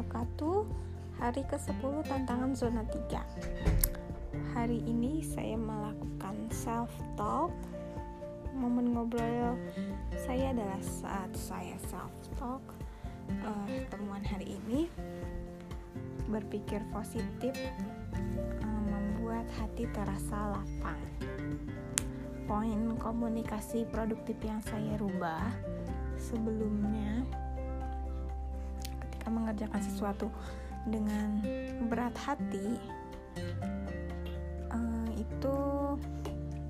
wabarakatuh. Hari ke-10 tantangan zona 3 Hari ini saya melakukan self-talk. Momen ngobrol saya adalah saat saya self-talk uh, Temuan hari ini. Berpikir positif uh, Membuat hati terasa lapang. Poin komunikasi produktif yang saya rubah Sebelumnya mengerjakan sesuatu dengan berat hati uh, itu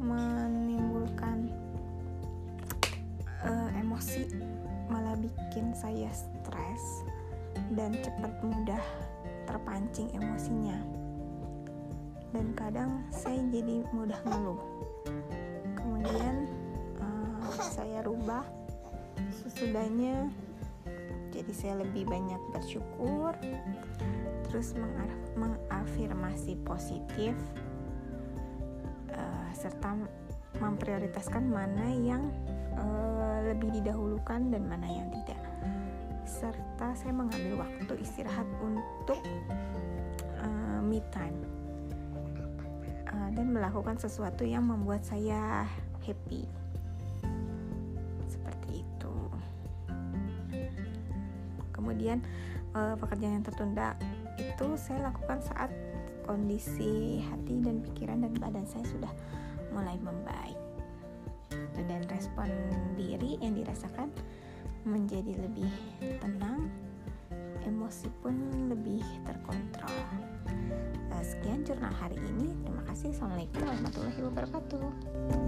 menimbulkan uh, emosi malah bikin saya stres dan cepat mudah terpancing emosinya. Dan kadang saya jadi mudah ngeluh. Kemudian uh, saya rubah sesudahnya jadi saya lebih banyak bersyukur terus mengafirmasi positif uh, serta memprioritaskan mana yang uh, lebih didahulukan dan mana yang tidak. Serta saya mengambil waktu istirahat untuk uh, me time uh, dan melakukan sesuatu yang membuat saya happy kemudian uh, pekerjaan yang tertunda itu saya lakukan saat kondisi hati dan pikiran dan badan saya sudah mulai membaik. Dan respon diri yang dirasakan menjadi lebih tenang emosi pun lebih terkontrol. Uh, sekian jurnal hari ini. Terima kasih. Assalamualaikum warahmatullahi wabarakatuh